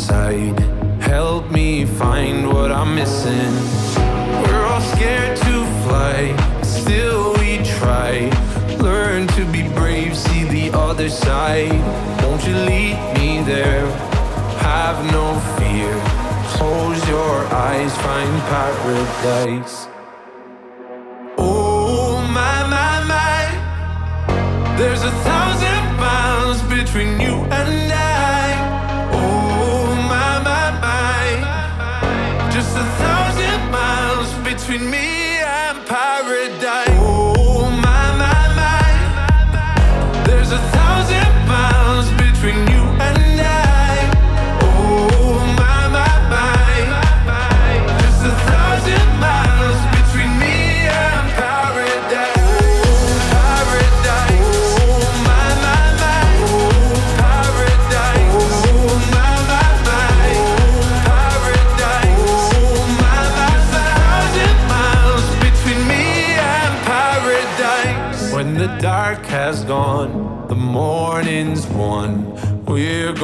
inside. Help me find what I'm missing. We're all scared to fly, still we try. Learn to be brave, see the other side. Won't you lead me there? Have no fear. Close your eyes, find paradise. Oh my my my, there's a thousand miles between you and I. between me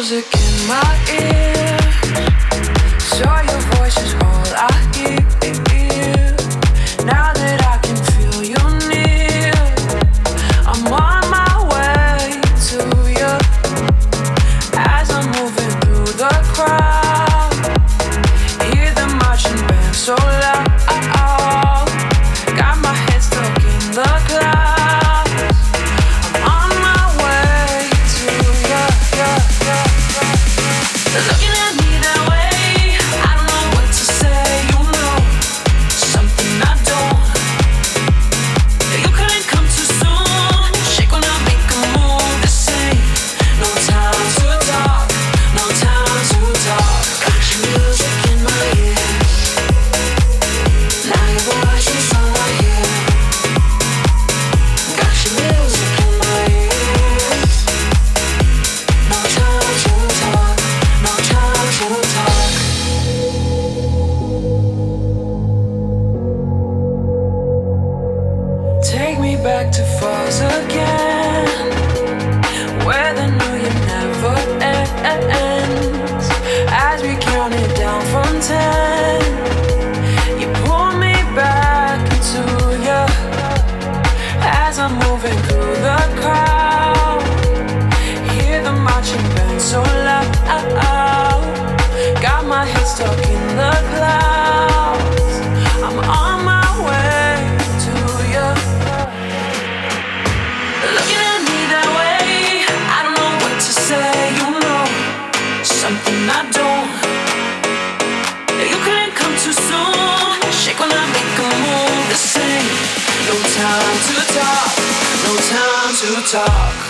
music in my ear. Saw your voices. time to talk, no time to talk.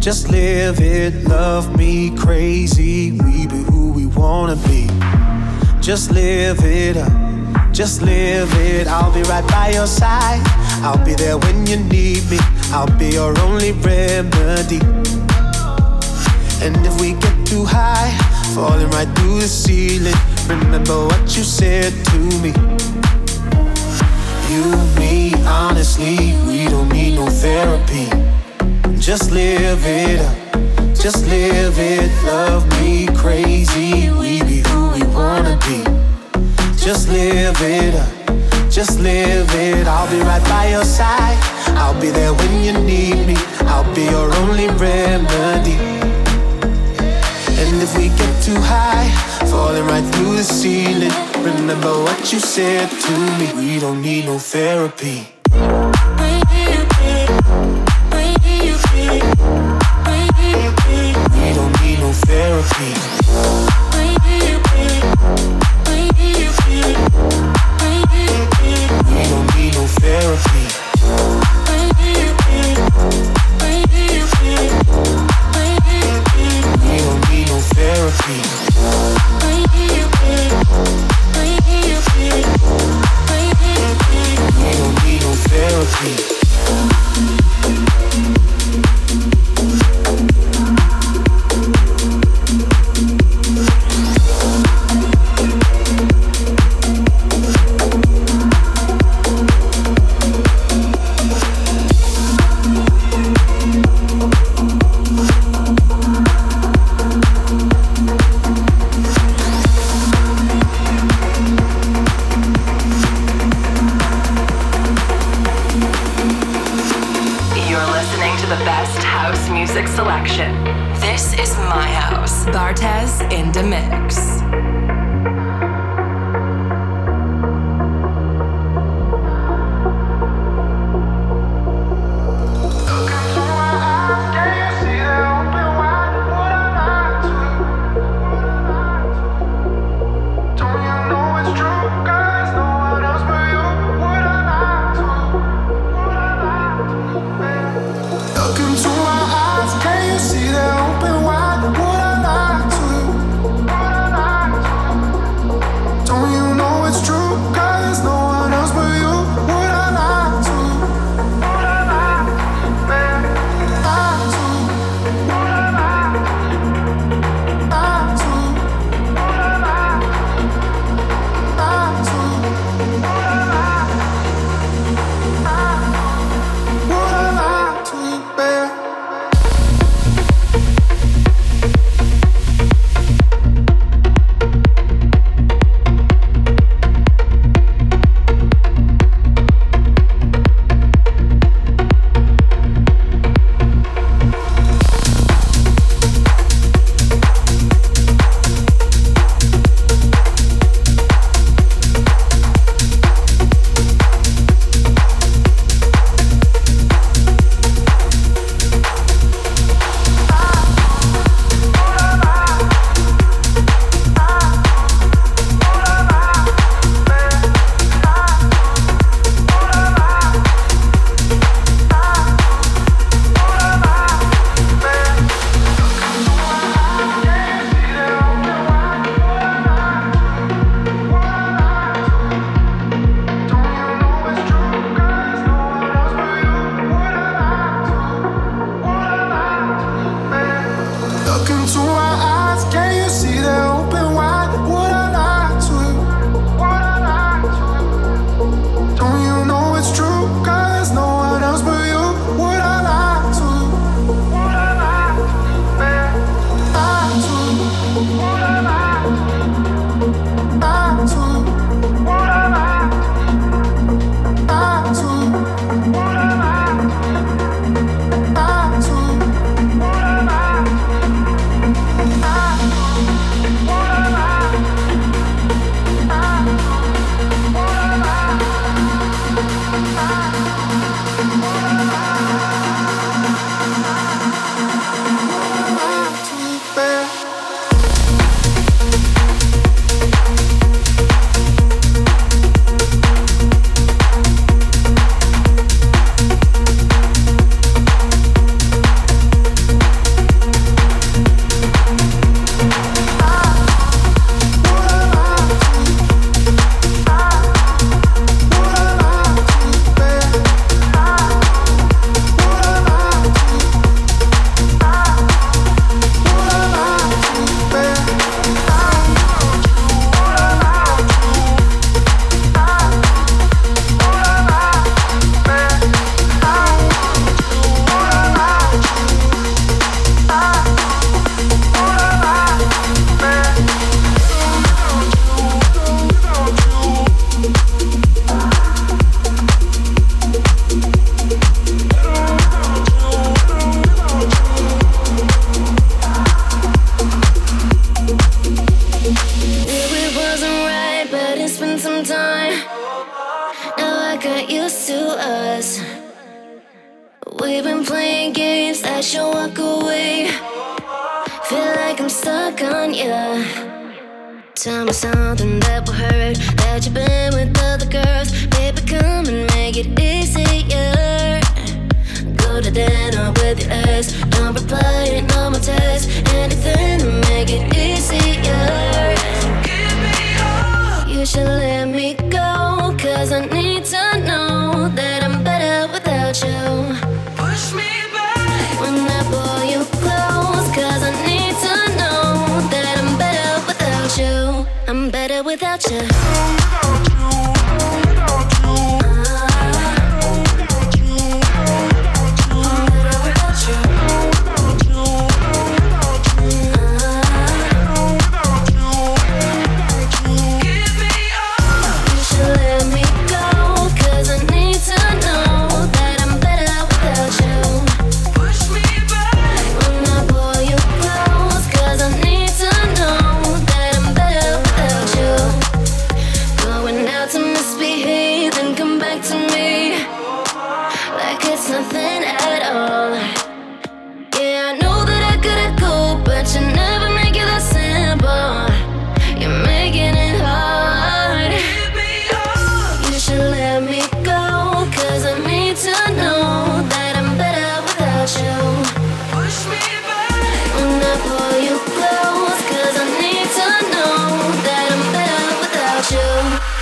just live it. Love me crazy, we be who we wanna be. Just live it up, just live it. I'll be right by your side. I'll be there when you need me. I'll be your only remedy. And if we get too high, falling right through the ceiling, remember what you said to me you, me, honestly, we don't need no therapy. Just live it up, just live it. Love me crazy, we be who we wanna be. Just live it up, just live it. I'll be right by your side. I'll be there when you need me. I'll be your only remedy. And if we get too high, falling right through the ceiling. Remember what you said to me. We don't need no therapy. Therapy.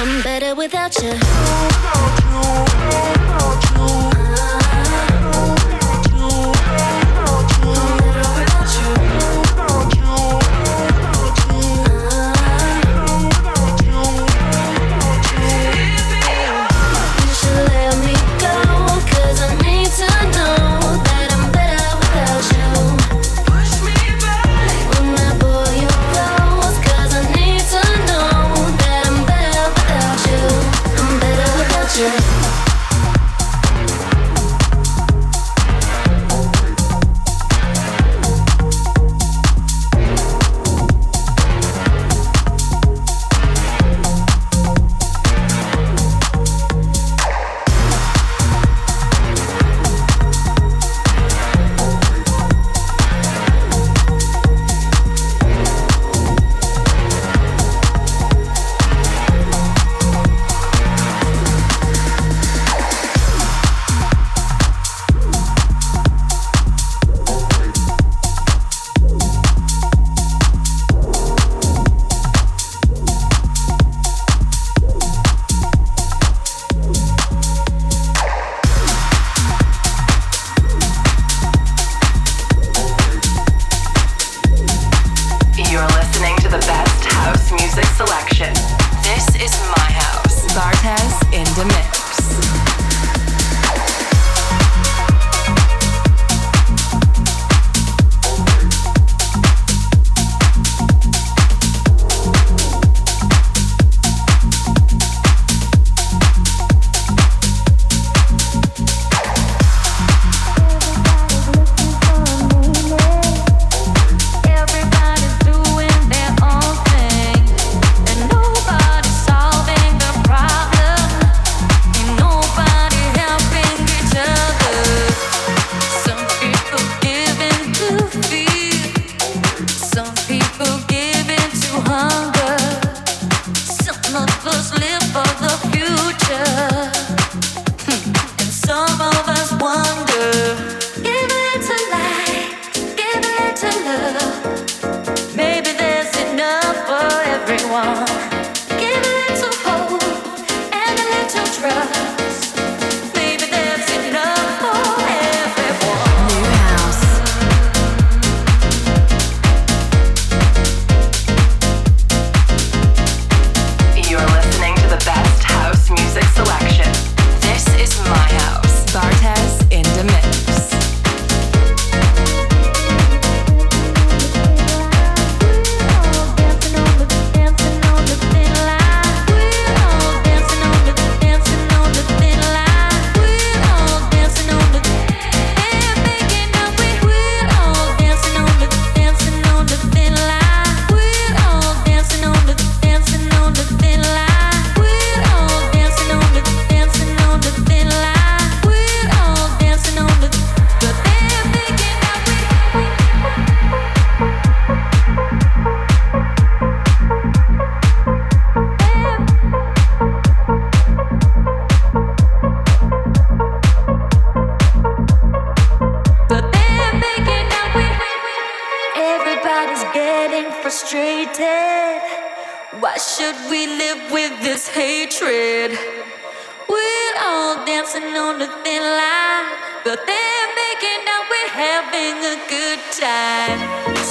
I'm better without you. Without you, without you.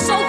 So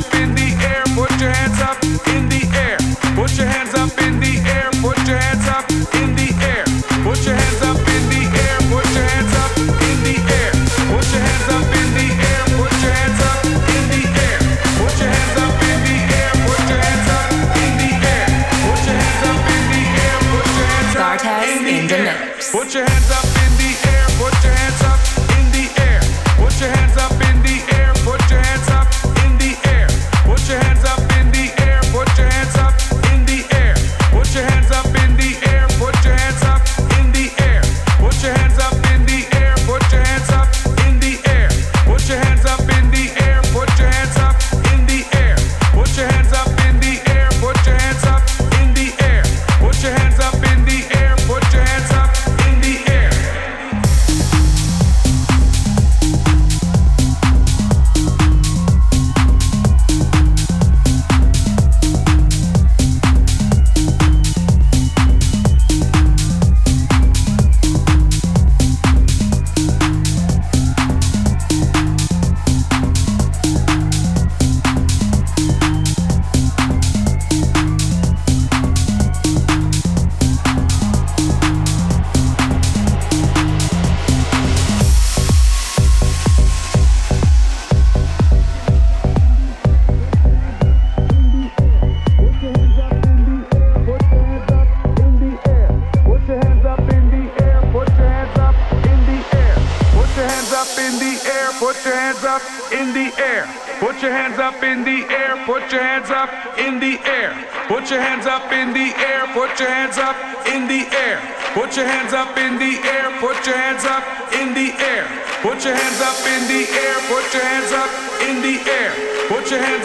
up in the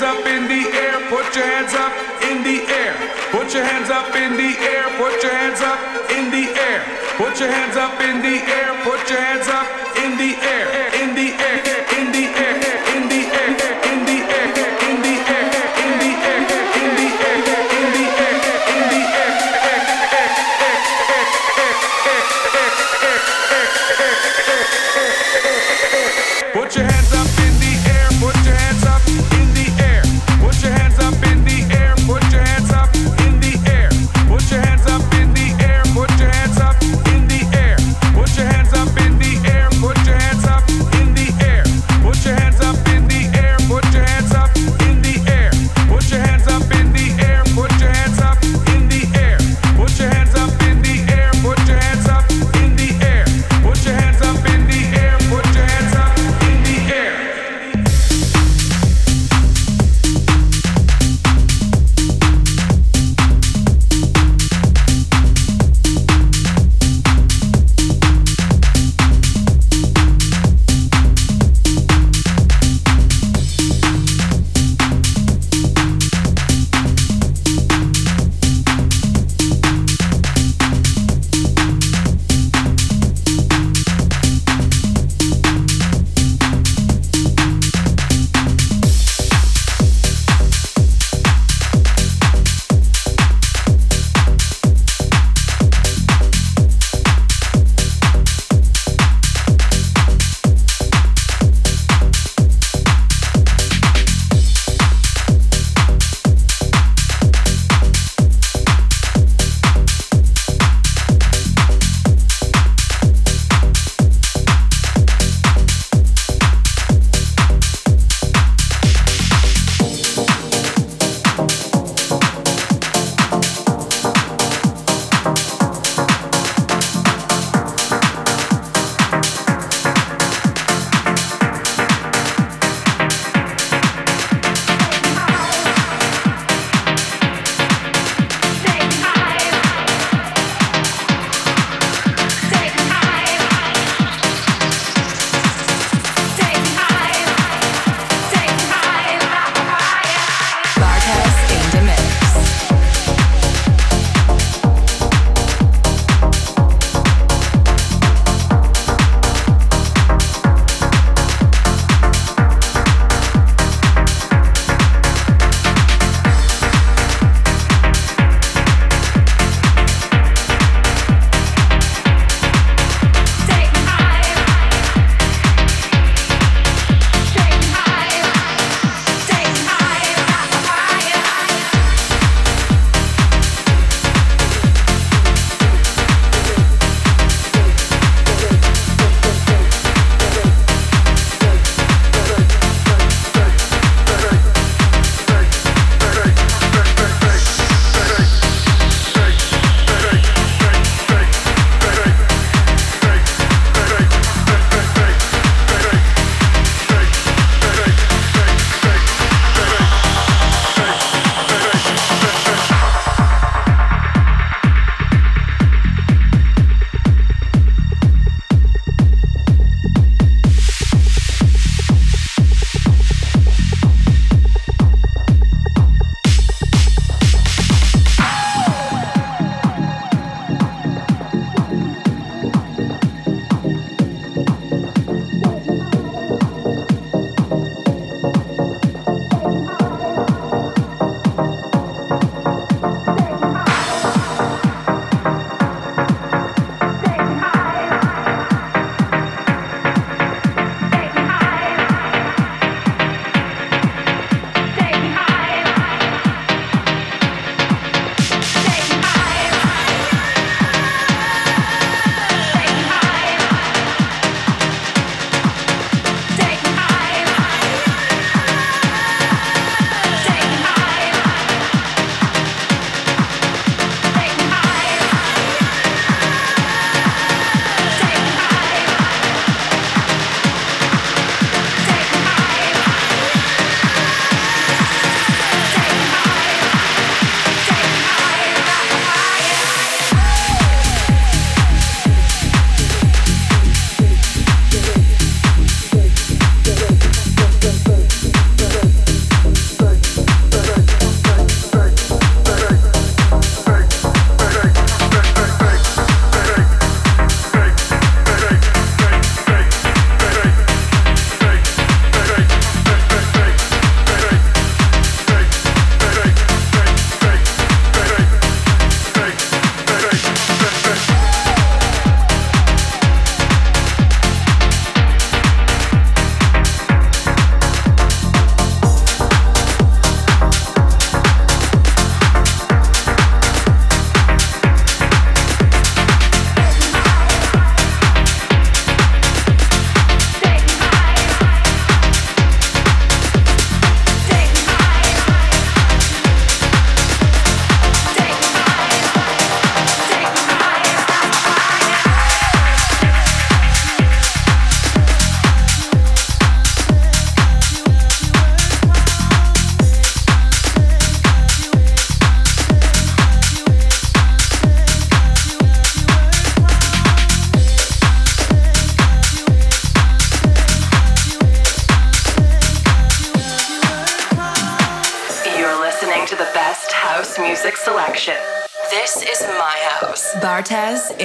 up in the air, put your hands up in the air. Put your hands up in the air, put your hands up in the air. Put your hands up in the air, put your hands up in the air, in the air.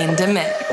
In the mix.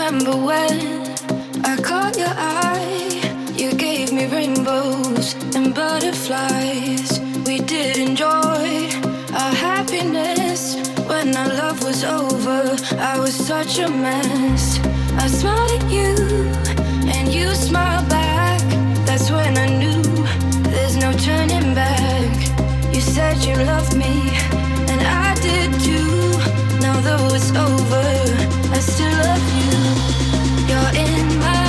remember when I caught your eye. You gave me rainbows and butterflies. We did enjoy our happiness. When our love was over, I was such a mess. I smiled at you and you smiled back. That's when I knew there's no turning back. You said you loved me and I did too. Although it's over, I still love you. You're in my